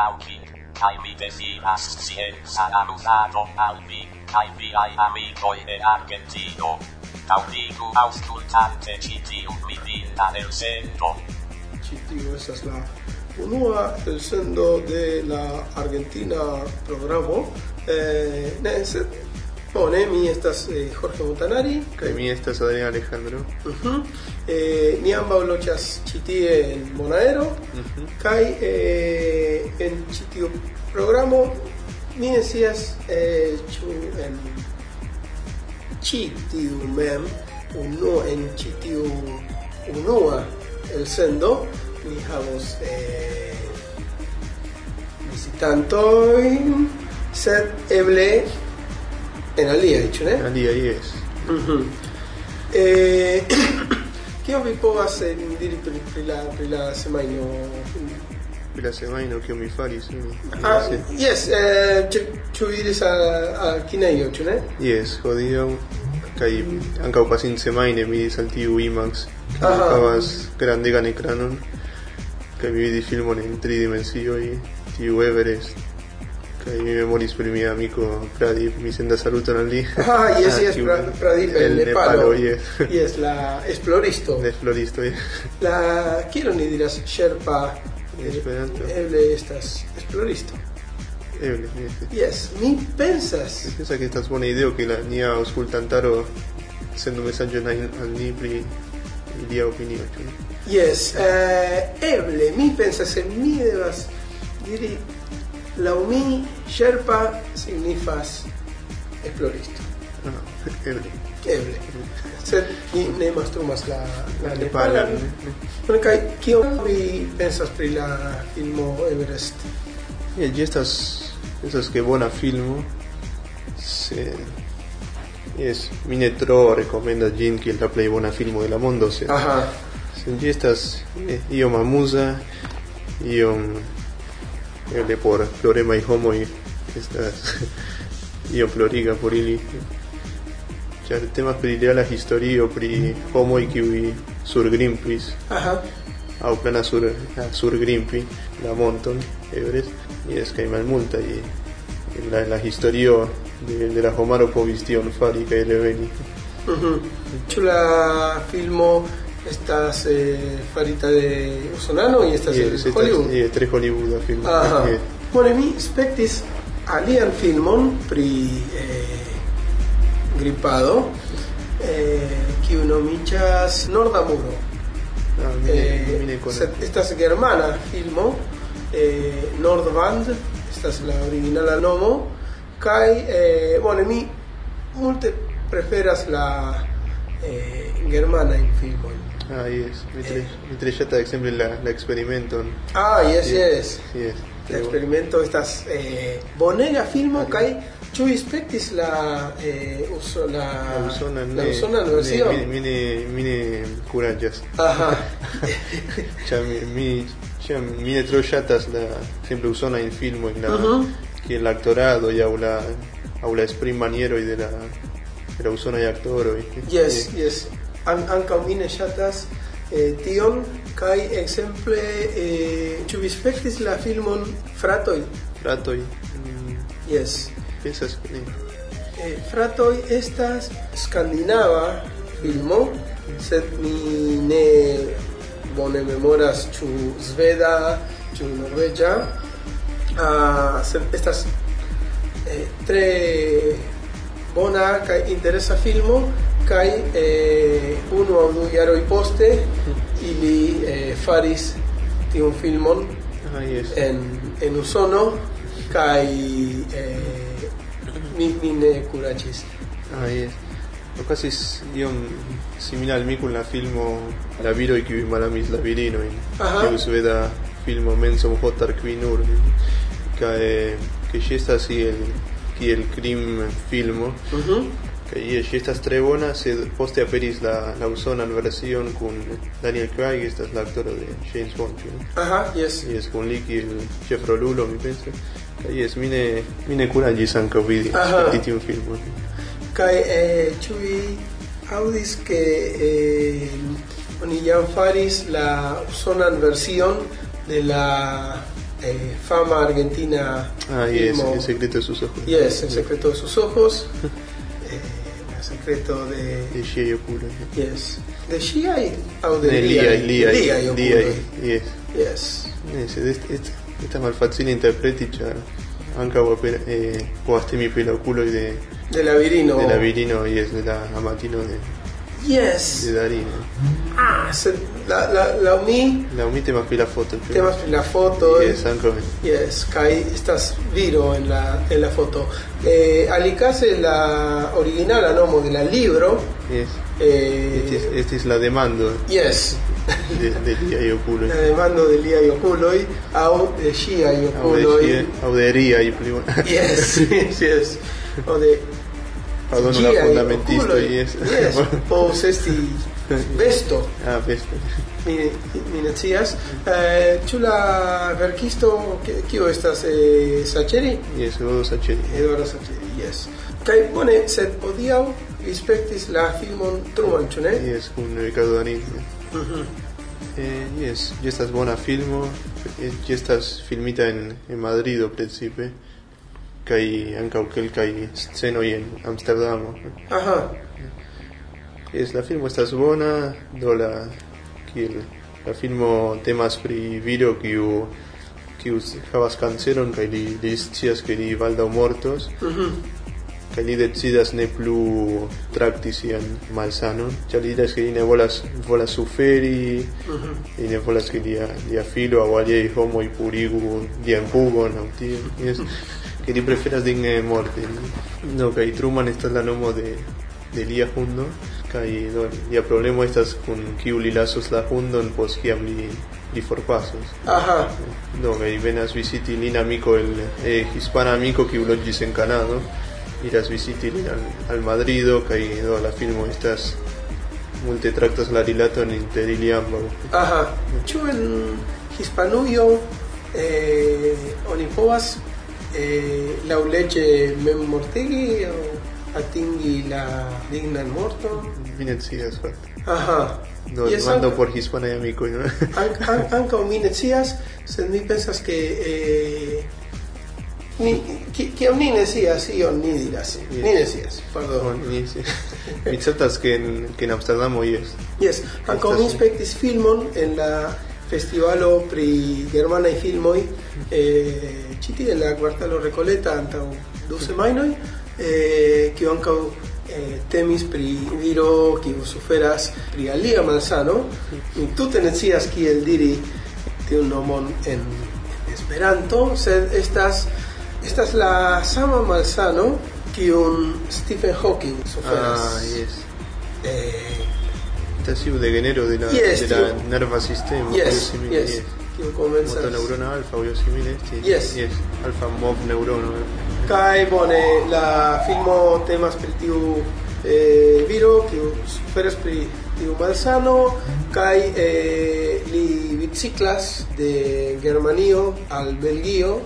aŭdi, kaj mi deziras scienca amuzadon al vi, kaj viaj amikoj de Argentino. Daŭrigu auscultante ĉi tiun mirindan elsendon. Ĉi tiu estas la unua elsendo de la Argentina programo, eh, ne, sed bone, mi estas eh, Jorge Montanari, mi estas Adrián Alejandro. Ujú. Eh, ni ambaŭ loĝas ĉi tie en Bonaero kaj eh, en ĉi tiu programo. Mi ne scias eh, ĉu en ĉi tiu mem unu en ĉi tiu unua elsendo ni havos eh, vizitantojn sed eble en aliaj ĉu ne? Alia yes. Mhm. Eh, Kio vi povas eh, diri pri, pri la pri la semajno? Pri la semajno kion mi faris. mi- Ah, yes, eh, ĉu iris al al kinejo, ĉu ne? Yes, hodiaŭ kaj ankaŭ pasintsemajne mi iris al tiu IMAX, kiu havas grandegan ekranon kaj mi vidis filmon en tri dimensioj, tiu Everest. Mi memoris pri mia amiko Pradip, mi sendas saluton al li. Ah, yes, yes, kiu- pra, Pradip el el Nepalo. Yes. yes, la esploristo. De floristo, yes. La kielo ni diras Sherpa En Esperanto. eble estas esploristo. Eble, yes. Yes, mi pensas Pensa que estas bona ideo que la nia aŭskultantaro sendu mesaĝon al ni pri ilia opinio? Yes, eh, eble, mi pensas que mi devas diri Laumi Sherpa signifas esploristo. No, ah, eble. Eble. Sed ni ne mastrumas la la Nepala. Bueno, kaj kio vi pensas pri la filmo Everest? Ja, ĝi estas estas ke bona filmo. Se Yes, mi ne tro rekomendas ĝin kiel la plej bona filmo de la mondo, sed Aha. Sed ĝi estas eh, iom amuza, iom eble por ploremaj homoj estas iom ploriga por ili. Ĉar temas pri reala historio pri homoj kiuj surgrimpis Aha. aŭ plana sur, surgrimpi la monton Everest jes kaj malmultaj en la, en la historio de, de la homaro povis tion fari kaj reveni Mhm. Ĉu la filmo estas eh, farita de Usonano y estas de Hollywood? eh, tre Hollywooda filmo Aha. Jes. Bone, mi spektis alian filmon pri eh, gripado eh, kiu nomiĝas Norda Muro. Ah, Eh, estas germana filmo eh, Nordband estas la originala nomo kaj bone mi multe preferas la eh, germanajn filmojn Ah, jes, mi mi tre ŝatas ekzemple la, la eksperimenton ah yes yes Jes, la experimento estas eh, bonega filmo kaj ĉu vi spektis la eh, uso la la usonan la ne- versión mi, ne mi ne kuraĝas Ajá. Ĉar mi, mi, ĉar mi ne tro ŝatas la ekzemple usonajn filmojn la Mhm. kiel la aktorado aŭ la aŭ la esprimmanieroj de la de la usonaj aktoroj. Yes, Eh, yes. an ankaŭ mi ne ŝatas eh, tion kaj ekzemple eh, ĉu vi spektis la filmon Fratoj? Fratoj. Mm. Yes. Pensas ne. Eh, Fratoj estas skandinava filmo, sed mi ne bone memoras ĉu sveda, ĉu norveĝa. Ah, sed estas eh, tre bona kaj interesa filmo kaj eh, unu aŭ du jaroj poste ili eh, faris tiun filmon Ah, yes. en, en Usono kaj eh, mi, mi ne kuraĝis. Ah, yes. Okazis iom simila al mi kun la filmo La viroj kiuj malamis la virinojn. Tiu sveda filmo Mensom Hotar Quinur. Kaj ke ŝi estas kiel kiel krim filmo. Mhm. Kaj je ŝi estas tre bona, sed poste aperis la la usonan version kun Daniel Craig, estas la aktoro de James Bond. ne? Aha, yes. Y es con li kiel ĉefrolulo, mi pensas. Kai es mine mine kuraĝis ankaŭ vidi spekti tiun filmon. Kai eh, ĉu vi aŭdis ke eh, oni jam faris la usonan version de la eh, fama argentina Ah, yes, filmo El secreto de sus ojos. Yes, El secreto de sus ojos. de De Shia Yokuro. Yes. De Shia o de De Lia? Lia, Lia, Lia, Lia, yes. Yes. Yes, est, est, esta malfacile interpreti ĉar ankaŭ aper- eh, povastemi pri la okuloj de, De la virino. de la virino y es de la amatino de, Yes. de Darino. Ah, se, la, la, la mi La omite más pri la foto. temas pri la foto. Yes, ankaŭ Yes, kai estas viro en la, en la foto. Eh, alicase la original la nomo de la libro. yes. Eh, Estis, estis la demando yes, de, de Lia Yokuro. la demando de Lia Yokuloi au de de Yokuloi. Shia, aŭ de Ria y yes, yes. O de Pardonu la fundamentisto Yokuloi. y es. Yes, besto. ah, beste. Mi, mi ne scias. Eh, ĉu la verkisto ki- kio estas eh, Sacheri? Yes, Godo Sacheri. Eduardo Sacheri, yes. Kaj bone, sed hodiaŭ vi spektis la filmon Truman, ĉu ne? Yes, kun Ricardo. Eh, yes, ĝi estas bona filmo, eh, ĝi estas filmita en, en Madrido precipe, kai ankaŭ kelkaj scenoj en Amsterdamo. Aha. Es la filmo estas bona, do la kiel la filmo temas pri viro kiu kiu havas kanceron kaj li li scias ke li baldaŭ mortos. Mhm. Uh. Kaj li decidas ne plu trakti sian malsanon, ĉar li diras ke li ne volas volas suferi, uh -huh. li ne volas ke lia lia filo aŭ aliaj homoj purigu lian pugon aŭ tiel. Jes. ke li preferas digne morti. No, kaj Truman estas la nomo de, de lia hundo, kaj do, lia problemo estas kun kiu li lasos la hundon post kiam li li forpasos. Aha. Do, kaj venas visiti lin amiko el eh, hispana amiko kiu loĝis en Kanado, iras visiti lin al, al Madrido kaj do la filmo estas multe traktas la rilaton inter ili ambaŭ. Aha. Ĉu en Hispanujo eh, oni povas eh, laŭleĝe mem mortigi aŭ atingi la dignan morton? Mi ne scias fakte. Aha. Do Yes, por hispanaj amikoj, Ankaŭ mi ne scias, sed mi pensas ke eh, ni, ki- kiam ni ne scias ion ni diras. Yes. Ni ne scias, pardon. Ni scias. Mi certas ke en, ke en Amsterdamo jes. Yes, ankaŭ mi Estas- spektis filmon en la festivalo pri germanaj filmoj eh, ĉi tie en la kvartalo Recoleta antaŭ du semajnoj eh, kiu ankaŭ eh, temis pri viro kiu suferas pri alia malsano mi tute ne scias kiel diri tiun nomon en, en Esperanto sed estas estas la sama malsano kiun Stephen Hawking suferas Ah, yes. eh, de genero de la, Yes, de la nerva sistema. Yes, simile, yes. Kiu komencas. Motoneurona alfa o io simile esti. Yes. Yes. Alfa mov neurono. Kaj bone la filmo temas pri tiu eh, viro kiu suferas pri tiu malsano kaj eh, li biciklas de Germanio al Belgio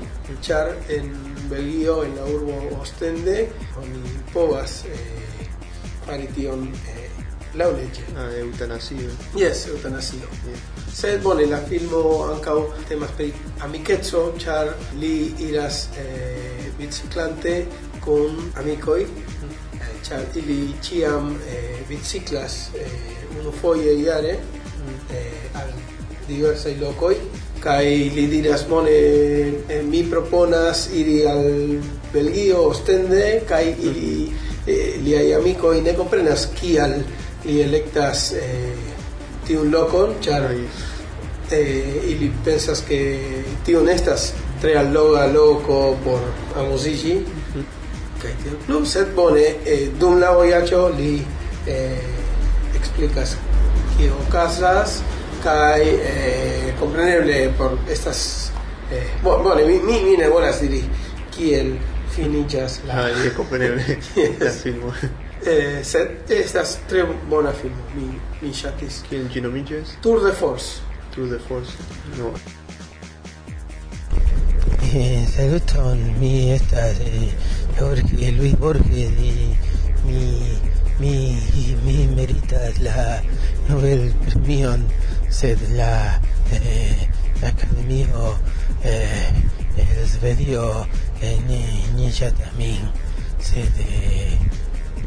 ĉar en Belgio en la urbo Ostende oni povas eh, fari tion eh, laŭ. Ah, eutanasio. Yes, eutanasio. Yeah. Sed bone, la filmo ankaŭ temas pri amikeco, ĉar li iras eh, biciklante kun amikoj, mhm. eh, ĉar mm. ili ĉiam eh, biciklas eh, unufoje jare mm. eh, al diversaj lokoj kai li diras bone eh, mi proponas iri al Belgio Ostende kai iri mhm. eh, li ai amico ne comprenas kial li elektas eh, tiun lokon ĉar eh, ili pensas que tion estas tre alloga loko por amuziĝi kaj tiel plu sed bone eh, dum la vojaĝo li eh, explikas kio okazas kaj eh, kompreneble por estas eh, bone mi, mi, mi ne volas diri kiel finiĝas la Ah, yes, compreneble. Yes. La filmo. Eh, sed estas tre bona filmo mi, mi ŝatis Kiel ĝi nomiĝas? Tour de Force Tour de Force. No. Eh, saluton, mi estas eh, Jorge, Luis Borges y mi, mi, mi meritas la Nobel Premion sed la eh, la Academio eh, el Svedio eh, ni, ni min sed eh,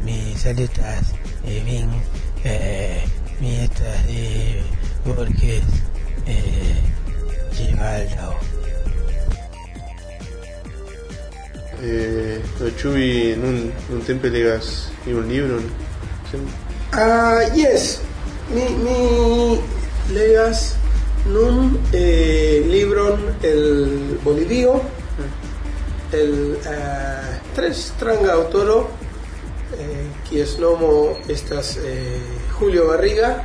mi salutas eh, vin eh, mi estas eh, Borges eh, Givaldo. Eh, no Chuy nun, nun tempe legas un libro. Ah, yes. Mi, mi legas nun eh, libron el Bolivio, el eh, tres stranga autoro, eh, kies nomo estas eh, Julio Barriga,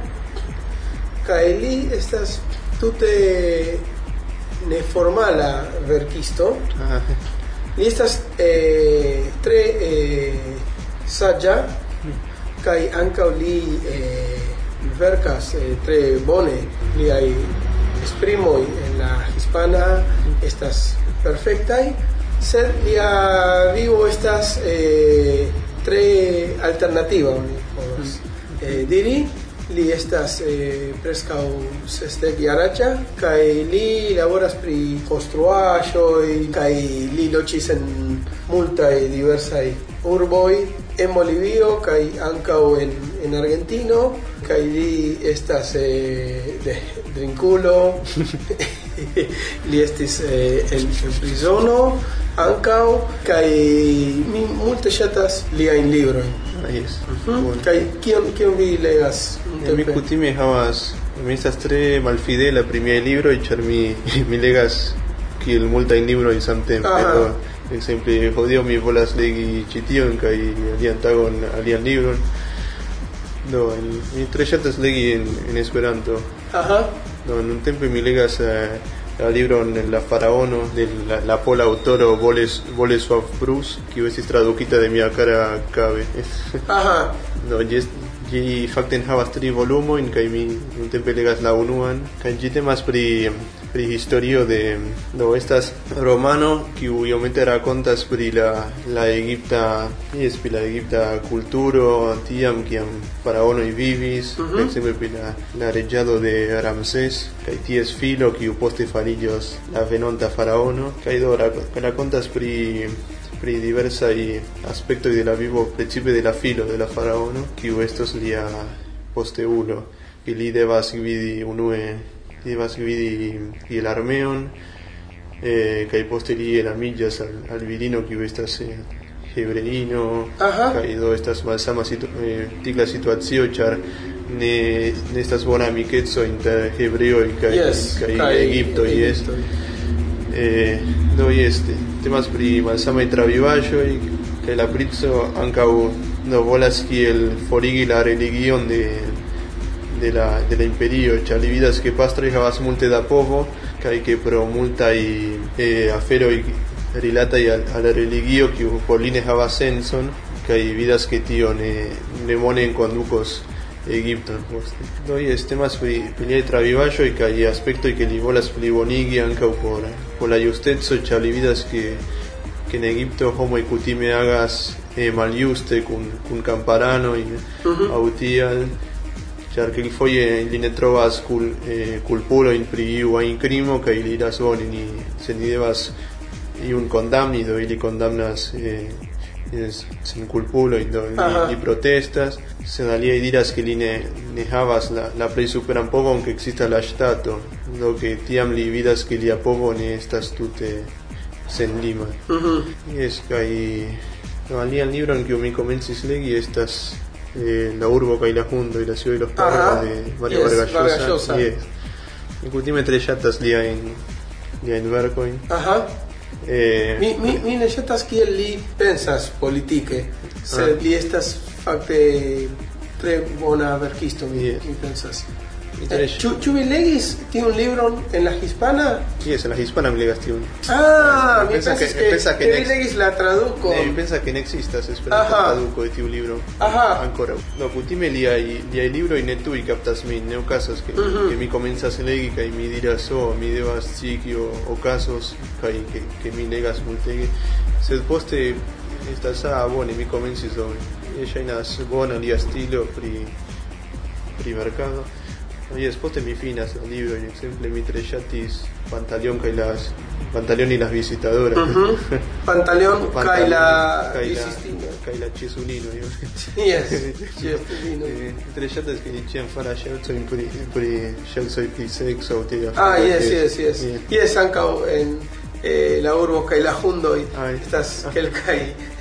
kaj li estas tute neformala verkisto. Ah, Li estas eh, tre eh, saĝa kaj ankaŭ li eh, verkas eh, tre bone. Liaj esprimoj en la hispana estas perfektaj sed lia vivo estas eh, alternativa povas eh, diri li estas eh, preskaŭ sesdek jaraĉa kaj li laboras pri konstruaĵoj kaj li loĝis en multaj diversaj urboj en Bolivio kaj ankaŭ en, en Argentino kaj li estas eh, de drinkulo li estis eh, en, en prizono ankaŭ kaj mi multe ŝatas liajn librojn ahí es. Mhm. Kaj kion kion vi legas En mi kutime havas mi estas tre malfidela pri miaj libroj ĉar mi mi legas kiel multajn librojn samtempe Aha. do ekzemple hodiaŭ mi volas legi ĉi tion kaj alian tagon alian libron do en, mi tre ŝatas legi en, en Esperanto Aha. Do nuntempe mi legas eh, la libron La Faraono de la, la pola aŭtoro Boles Bolesław Prus kiu estis tradukita de mia kara Cabe Aha. Do, ĝi est- ĝi fakte enhavas tri volumojn kaj mi nuntempe legas la unuan kaj ĝi temas pri pri historio de do estas romano kiu iomete rakontas pri la la egipta jes pri la egipta kulturo tiam kiam faraonoj vivis Mhm. ekzemple pri la la reĝado de Ramses kaj ties filo kiu poste fariĝos la venonta faraono kaj do rako- rakontas pri pri diversaj aspektoj de la vivo precipe de la filo de la faraono kiu estos lia posteulo kaj li devas gvidi unue li devas gvidi kiel armeon eh, kaj poste li enamiĝas al, al virino kiu estas eh, hebreino Aha. kaj do estas malsama situ, eh, tikla situacio ĉar ne, ne estas bona amikeco inter hebreoj kaj Yes. kaj kaj Egipto jes Egiptoj. eh, do este temas pri malsamaj travivaĵoj kaj la princo ankaŭ no volas kiel forigi la religion de de la de la imperio ĉar li vidas ke pastroj havas multe da povo kaj ke pro multaj eh, aferoj rilataj al, al la religio li ne havas sencon kaj vidas ke tio ne ne bone enkondukos Egipton poste. Do jes temas pri pri liaj travivaĵoj kaj aspektoj ke li volas plibonigi ankaŭ por por la justeco ĉar li vidas ke que en Egipto homoj kutime agas eh, maljuste kun kun kamparanoj Mhm. aŭ tial char kelkfoje ili ne trovas kul eh, kulpulojn pri iu ajn krimo kaj ili diras bone ni se ni devas iun kondamni do ili kondamnas eh, sen kulpulojn do ni, ni protestas. Sed aliaj diras ke li ne, ne havas la, la plej superan povon ke ekzistas la ŝtato do ke tiam li vidas ke lia povo ne estas tute senlima. Mhm. Uh -huh. jes kaj no, alian libron kiu mi komencis legi estas eh, La urbo kaj la hundo y la ciudad y los pájaros Ajá. de Mario Yes, Vargas Vargas Llosa. Yes. Mi kutime tre ŝatas liajn liajn verkojn. Aha. Eh, Mi, mi, mi ne ŝatas kiel li pensas politike, sed Ah. li estas fakte tre bona verkisto, mi, Yes. mi pensas. Eh, Chu- Chubi Legis tiene un libro en la hispana. Sì, se la hispana mi legaste un. Ah, mi Pensa pensas che- que, che Chubi Legis la traduco. Eh, pensa che non esista se spera che Aha. traduco di un libro Aha. ancora. Dopo ti me li hai, li hai libro in e tu i captas min, ne ho casos che, Mhm. che mi comenzas legi kai mi diras oh, mi devas ciki o, o casos kai que, que mi legas multege. Sed poste estas ah, bone mi komencis do e ŝajnas bona lia stilo pri pri mercado. Oye, poste mi finas el libro, en exemple mi tre ŝatis Pantaleón kaj las Pantaleón y las visitadoras. Ujú. Pantaleón, Pantaleón, Kaila Kaila-. Kaila io. Yes, yes, divino. Eh, Tre ŝatas ke ni ĉiam faras ŝercojn pri pri pri sekso aŭ tiaj Ah, yes, yes, yes. Yes, ankaŭ en eh, la urbo kaj la hundoj Ai. estas Ah.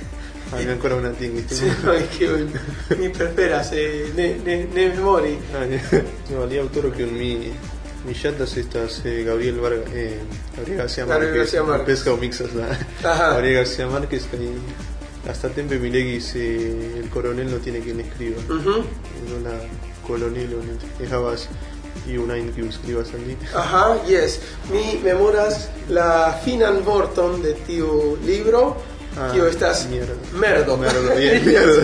mi ancora una tingis. scenoj kiujn mi preferas eh, ne, ne, ne memori. Ah, no, alia aŭtoro kiun mi mi ŝatas estas eh, Gabriel Vargas, eh, Gabriel García Márquez. García Márquez. Pesca o mixas la Ajá. Gabriel García Márquez kaj hasta tempe mi eh, el coronel no tiene quien escriba. Ujú. En una colonel o dejabas y un año que escribas allí. Aha, yes. Mi memoras la finan vorton de tiu libro, Ah, kio estas mierda. merdo. Merdo, bien, merdo.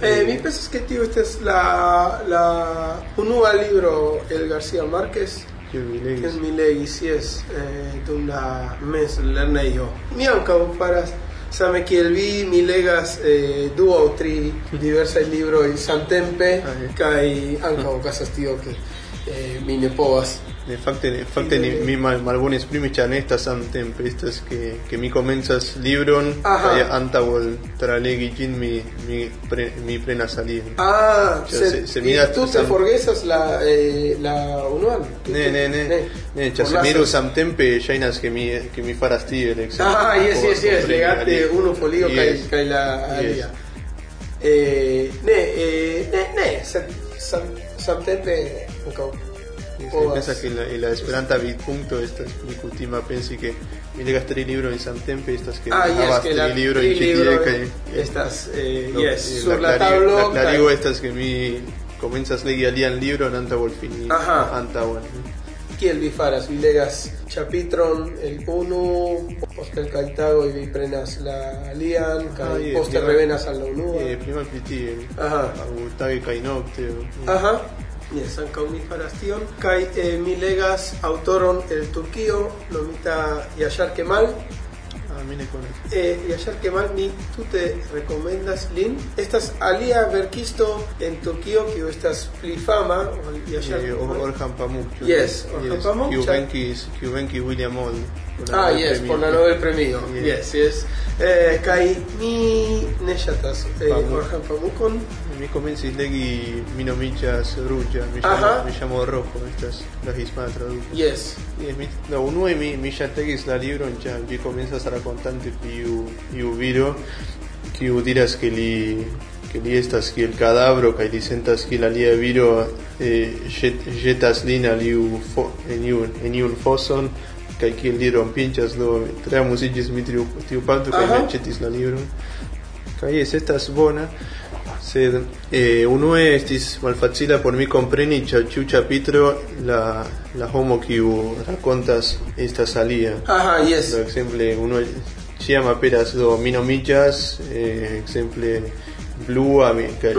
Eh, mi pensas que tio estas la la unua libro el García Márquez Que que legis. mi legis yes eh, dum la mes lernejo. Mi ankaŭ faras same kiel vi mi legas eh, du aŭ tri diversaj libroj samtempe Ah, yes. kaj ankaŭ okazas tio ke eh, mi ne facto ni mi mal malbon esprimi ĉar ne estas samtempe estas que que mi komencas libron kaj antaŭ tralegi ĝin mi mi pre, mi prenas alian. Ah, Cioè, se, se- se miras tú te sam- forgesas la, eh, la unual. Ne, ne, ne. Ne, ĉar se Forlasas. miru samtempe ŝajnas ke mi que mi faras tiel. Ah, yes, yes, por legate unu folio kaj Yes. kaj la Yes. alia. Eh, ne, eh, ne, ne, sed sam, samtempe ankaŭ Sí, povas. pensa que la, la esperanta vidpunkto estas mi kutima pensi que mi legas tri libro en samtempe estas que Ah, yes, havas la tri libro en ĉi kaj estas, eh, No, yes, sur la, clarigo- tablo. La kaj- clarigo estas que mi comenzas legi alian libro en antaŭ ol fini Aha. antaŭan. Kiel vi faras? Vi legas chapitron el unu, post kelkaj tagoj vi prenas la alian, kaj Ah, poste revenas al la unua. Eh, prima pri tie. Aha. Aŭ tage kaj nokte. Aha. Faras tion. Kaj eh, mi legas aŭtoron el Turkio nomita Yashar Kemal. Ah. Eh, Yashar Kemal mi tute rekomendas lin. Estas alia verkisto en Turkio kiu estas pli fama, ol Yashar Eh, Kemal. Orhan Pamuk. Yes, Orhan Pamuk, venkis William la Ah, yes, por la Nobel Premio. Yes. Yes. Eh, kaj mi ne ŝatas eh, Pamuk. Orhan Pamukon. Mi komencis legi Mi nomiĝas Ruĝa, mi llamo, Rojo, estas la hispana traduko. Yes. Yes, mi, no, unue mi, mi ŝategis la libron ĉar ĝi komencas rakontante pri iu, iu viro kiu diras ke li ke li estas kiel kadavro kaj li sentas kiel alia viro eh, ĵet, ĵetas lin al iu fo, en, iun, en iun foson kaj kiel li rompinĉas do tre amuziĝis mi tiu, tiu parto kaj mi aĉetis la libron kaj jes estas bona sed eh, unue estis malfacila por mi kompreni ĉar ĉiu ĉapitro la, la homo kiu rakontas estas alia Aha, yes. por exemple uno ĉiam aperas do mi nomiĝas eh, exemple blua mi kaj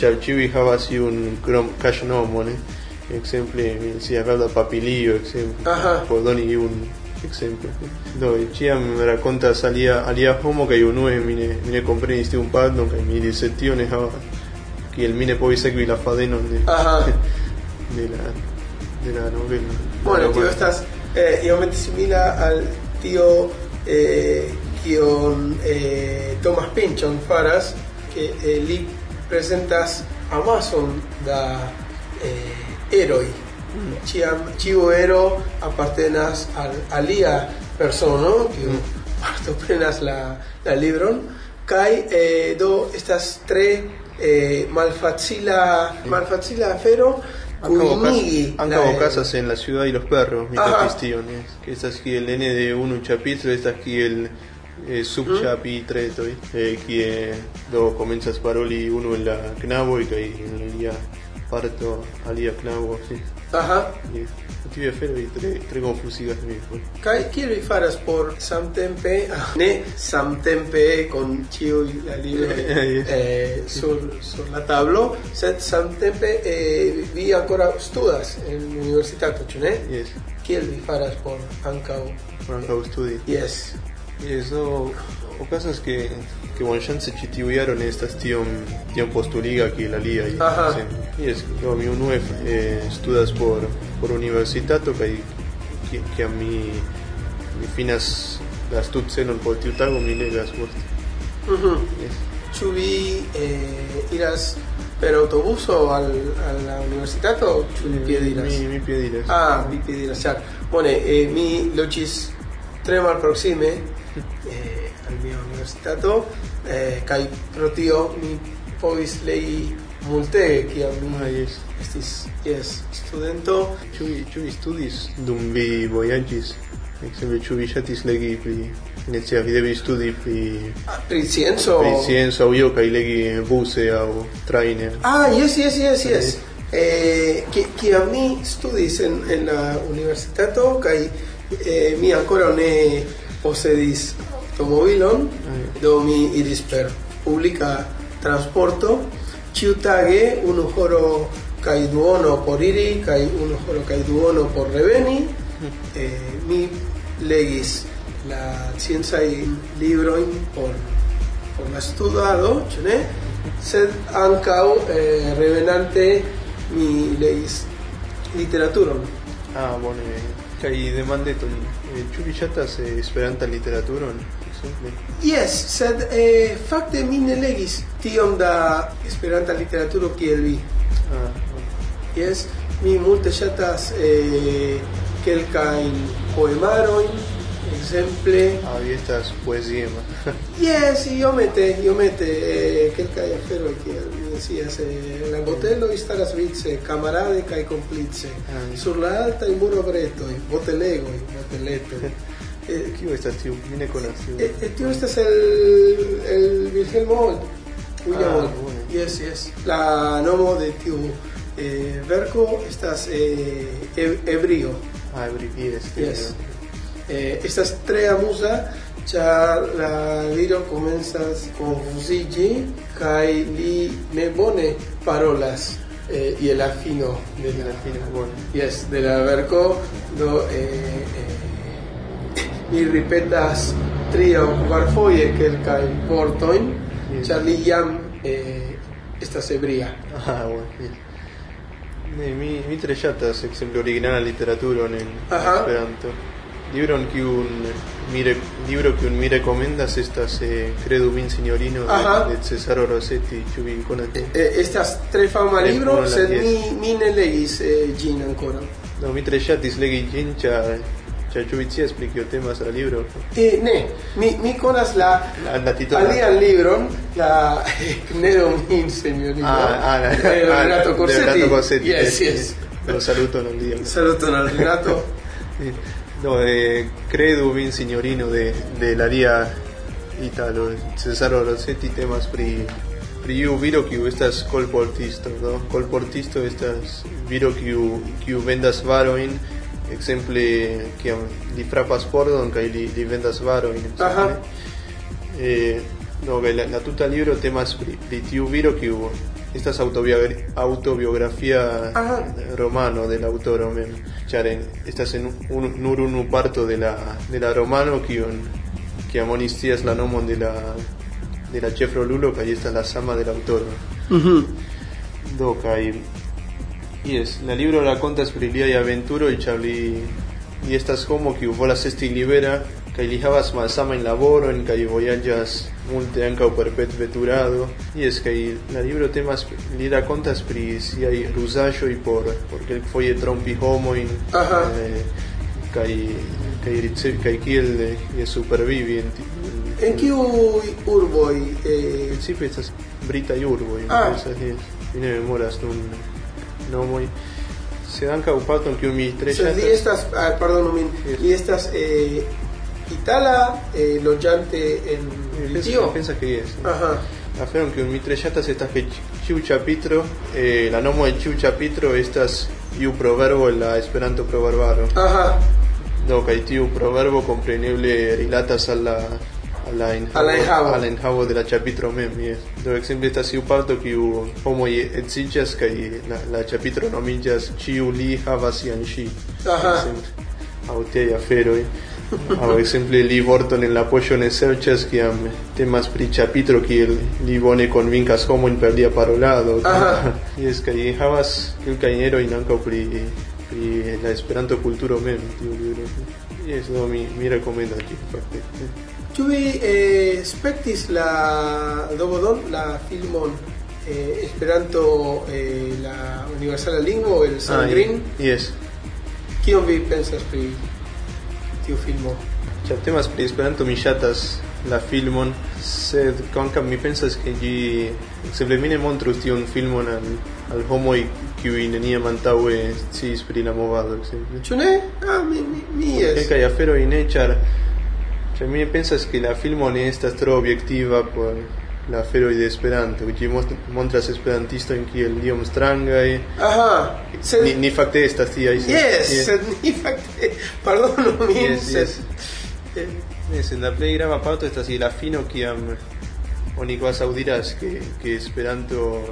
ĉar ĉiuj havas iun kaŝnomon exemple mi scias Rauda Papilio exemple Aha. por doni iun exemple do ĉiam rakontas alia alia homo kaj unue mi ne mi ne komprenis tiun parton kaj mi diris "Sed tio ne havas kiel mi ne povis sekvi la fadenon de, Aha. de la de la novelo Bueno, tío, estás eh, igualmente simila al tío eh, eh, Thomas Pynchon faras que eh, li presentas Amazon da eh. Ciu ero apartenas al alia persono kiu partoprenas la la libron kaj eh, do estas tre eh, malfacila malfacila afero kuinigi la Anca eroi. casas en la ciudad y los perros, mi Ajá. capistiones. Que estas aquí el N de un chapitro, estas aquí el eh, subchapitreto, eh, que do comenzas paroli uno en la knabo y que en realidad parto alia knabo. Aha. E tutti aferoj tre tre confusigas mi. poi. Kai kiel vi faras por samtempe ah, ne samtempe con ĉiuj la libroj eh, sur sur la tablo, sed samtempe eh, vi ankoraŭ studas en universitato, ĉu ne? Yes. Kiel vi faras por ankaŭ Por ankaŭ studi. Yes. Yes, do okazas ke bonŝance ĉi tiu jaro ne estas tiom tiom postuliga kiel aliaj. Aha. Se- Yes, do mi unue eh, studas por por universitato kaj ki- kiam mi mi finas la studcelon por tiu tago mi legas multe. Mhm. Yes. Ĉu vi eh, iras per autobuso al, a la universitato ĉu vi piediras? Mi mi piediras. Ah, vi piediras, ĉar bone, eh, mi loĝis tre malproksime eh, al mia universitato eh, kai pro tio mi povis lei multe kiam mi ah, yes. estis yes studento. Ĉu vi ĉu vi studis dum vi vojaĝis? Ekzemple ĉu vi ŝatis legi pri ne vi devi studi pri ah, pri scienco. pri scienco aŭ io kaj legi buse aŭ traine ah yes yes yes yes. Eh Eh, que a mi studis en en la universitato kaj eh, mi ancora ne posedis automobilon, do mi iris per publica transporto, ciutage unu horo kaj duono por iri kaj unu horo kaj duono por reveni. Eh, mi legis la ciencia y libro por por la studado, ĉu? Sed ankaŭ eh, revenante mi legis literaturon. Ah, bone. Kaj demandeton, eh, ĉu vi ŝatas eh, Esperantan literaturon? Ekzemple. Yes, sed eh, fakte mi ne legis tiom da Esperanta literaturo kiel vi. Ah, bone. Yes, mi multe ŝatas eh, kelkajn poemarojn, ekzemple. Ah, vi estas poeziema. Yes, iomete, iomete, eh, kelkaj aferoj kiel mi decias, eh, la botelo staras vice, camarade kaj complice, Ah. sur la altaj murobretoj, botelegoj, boteletoj. Eh, ne Wilhelm Old. William Ah, Old. bueno. Yes, yes. La nomo de tiu eh, verco estas eh, hebrío. Ah, ebri, yes. Eh, estas tre amusa, ĉar la viro komencas konfuziĝi kaj li ne bone parolas eh, je la fino de la fino, bone. Yes, de la verco do eh, eh, mi ripetas tri aŭ kvarfoje kelkajn vortojn, Yes. ĉar li jam eh, estas ebria. Ah, bueno. Ne, mi, mi tre ŝatas ekzemple originala literaturon en Aha. Esperanto. Libron kiun mi re, libro kiun mi rekomendas estas eh, Credu min signorino de, de Cesaro Rossetti, ĉu vi konas? Eh, estas tre fama libro, sed yes. mi, mi ne legis eh, ĝin ankoraŭ. No, mi tre ŝatis legi ĝin, scias pri kio temas la libro? Eh, ne, mi, mi konas la La, alian libron, la Nedo min, señorino. Ah, ah, la, de ah, Renato Corsetti. Renato Corsetti. Yes, yes. Lo saluto non dia. Saluton al Renato. No, eh, Credu min signorino de, de la dia Italo, Cesaro Rossetti temas pri pri iu viro kiu estas kolportisto, no? Kolportisto estas viro kiu kiu vendas varojn, ekzemple kiam li frapas pordon kaj li, li vendas varojn. Eh, no, la, la tuta libro temas pri, pri tiu viro kiu estas autobiogra- autobiografia Aha. romano del autoro mem ĉar estas en un, nur unu parto de la de la romano kiun kiam oni scias la nomon de la de la ĉefrolulo kaj estas la sama del aŭtoro Mhm. do kaj yes la libro rakontas pri liaj aventuroj ĉar li li estas homo kiu volas esti libera kaj li havas malsamajn laborojn kaj vojaĝas multe ankaŭ per petveturado yes kaj la libro temas li rakontas pri siaj ruzaĵoj por por kelkfoje trompi homojn eh, kaj kaj ricevi kaj kiel eh, supervivi en En kiuj urboj eh, principio estas britaj urboj Ah. mi ne memoras nun nomoj sed ankaŭ parton kiun mi tre sed li ŝatas estas, ah, pardonu min, Yes. estas eh, itala eh, loĝante en mi pensas que yes Aha. Afero che un mitre chatas estas que ciu chapitro, eh, la nomo de ciu chapitro estas iu proverbo en la esperanto proverbaro. Ajá. Do kaj tiu proverbo kompreneble rilatas al la al la enhavo, Al la enhavo. al la enhavo de la chapitro mem, yes. Do ekzemple estas iu parto kiu homoj edziĝas kaj la, la chapitro nomiĝas ĉiu li havas sian ŝi. Ajá. Ekzemple, Aŭ tiaj aferoj. Aŭ ekzemple li vorton en la poŝo ne serĉas kiam temas pri chapitro kiel li bone konvinkas homojn per lia parolado. Aha. Jes, kaj havas kelkajn erojn ankaŭ pri pri la Esperanto kulturo mem tiu libro. Jes, do mi mi rekomendas ĝin fakte. Ĉu vi eh, spektis la Dogodon, la filmon eh, Esperanto, eh, la universala lingvo, el San ah, Green? Yes. Kion vi pensas pri tiu filmo? Ĉar temas pri Esperanto, mi ŝatas la filmon, sed kvankam mi pensas ke ĝi ekzemple mi ne montrus tiun filmon al, al homoj kiuj neniam antaŭe sciis pri la movado, ekzemple. Ĉu ne? Ah, mi, mi, mi jes. Kelkaj aferoj ne, ĉar ĉar mi pensas ke la filmo ne estas tro objektiva por la aferoj de Esperanto, ĝi montras esperantistojn kiel iom strangaj, Aha. Sed, ni, ni fakte estas tiaj. yes, Yes. sed ni fakte, pardonu min, Yes, sed... yes. eh, la plej grava parto estas la fino kiam oni kvas aŭdiras ke ke Esperanto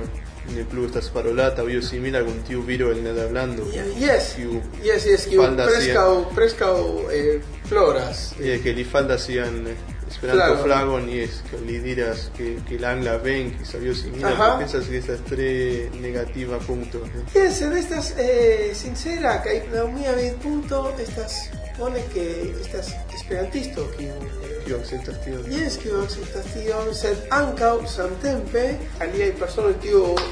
ne plu estas parolata aŭ io simila kun tiu viro el Nederlando. Yes, Kiu yes, yes, kiu faldas preskaŭ, preskaŭ eh, floras. eh, que li faldas sian Esperanto Flagon. flagon y es que li diras que, que la angla ven que sabio simila Ajá. que pensas que estas tres negativa punto. eh. Yes, sed estas eh, sincera, kaj laŭ mia vidpunkto estas pone que estas esperantisto kiu eh, Kiu akceptas tion. Yes, kiu akceptas tion, sed ankaŭ samtempe aliaj personoj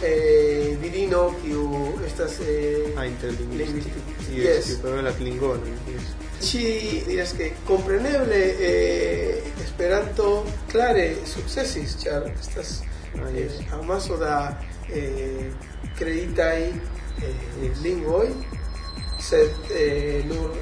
eh, virino kiu estas eh, Ah, interlingüística. Lingüística. Yes, Yes. que pero la klingon. Yes. Ŝi diras ke kompreneble eh, Esperanto klare sukcesis, ĉar estas eh, amaso da eh, kreitaj eh, Yes. lingvoj, sed eh, nur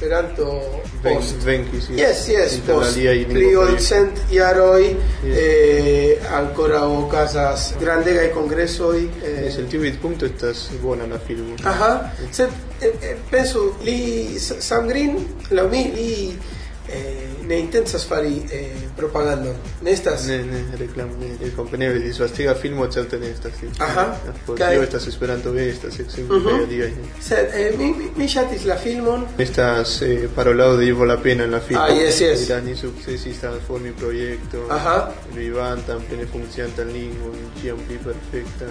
Esperanto post. venkis. Yes, yes, post pli ol lingvoj. cent jaroj eh, ancora okazas grandegaj kongresoj. Eh, Es el tiu vidpunkto estas bona la filmo. Aha, sed eh, eh, pensu li Sam Green laŭ mi li eh, ne intencas fari eh, propagandon. Ne estas Ne, ne, reklamo, ne, ne kompreneble disvastiga filmo certe ne estas. sí. Aha. Por Kaj- tio estas Esperanto ve estas ekzemple Mhm. kaj aliaj. Sed eh, mi, mi, ŝatis la filmon. Estas eh, parolado de Ivo la pena en la filmo. Ah, yes, yes. Irani sukcesis transformi projekto. Aha. Vivantan, plene funkciantan lingvon, ĉiam pli perfektan,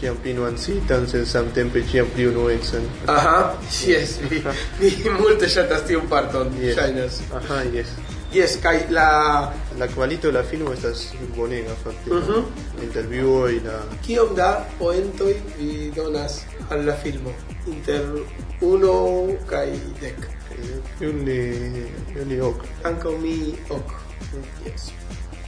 ĉiam pli nuancitan, sed samtempe ĉiam pli unuecan. Aha, yes, mi, mi multe ŝatas tiun parton, Yes. ŝajnas. Aha, yes. Yes, kaj la La kvalito de la filmo estas bonega fakte. Mhm. La intervjuo y la kiom da poentoj vi donas al la filmo inter uno kaj dek. Io li, io li ok. Ankaŭ mi ok. Yes.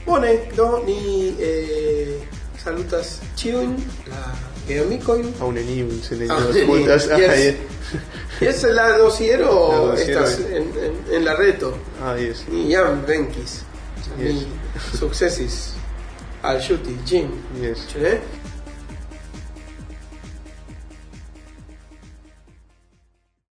Bone, do ni eh, salutas ĉiujn la geamikojn. Aún neniun, se ne Ah, dio neniun, multas. yes. Ah, yes. Yes, la dosiero, La dosiero estas es- en, en, en la reto. Ah, yes. Ni jam venkis. Yes. Mi sukcesis alŝuti ĝin. Yes. Ne?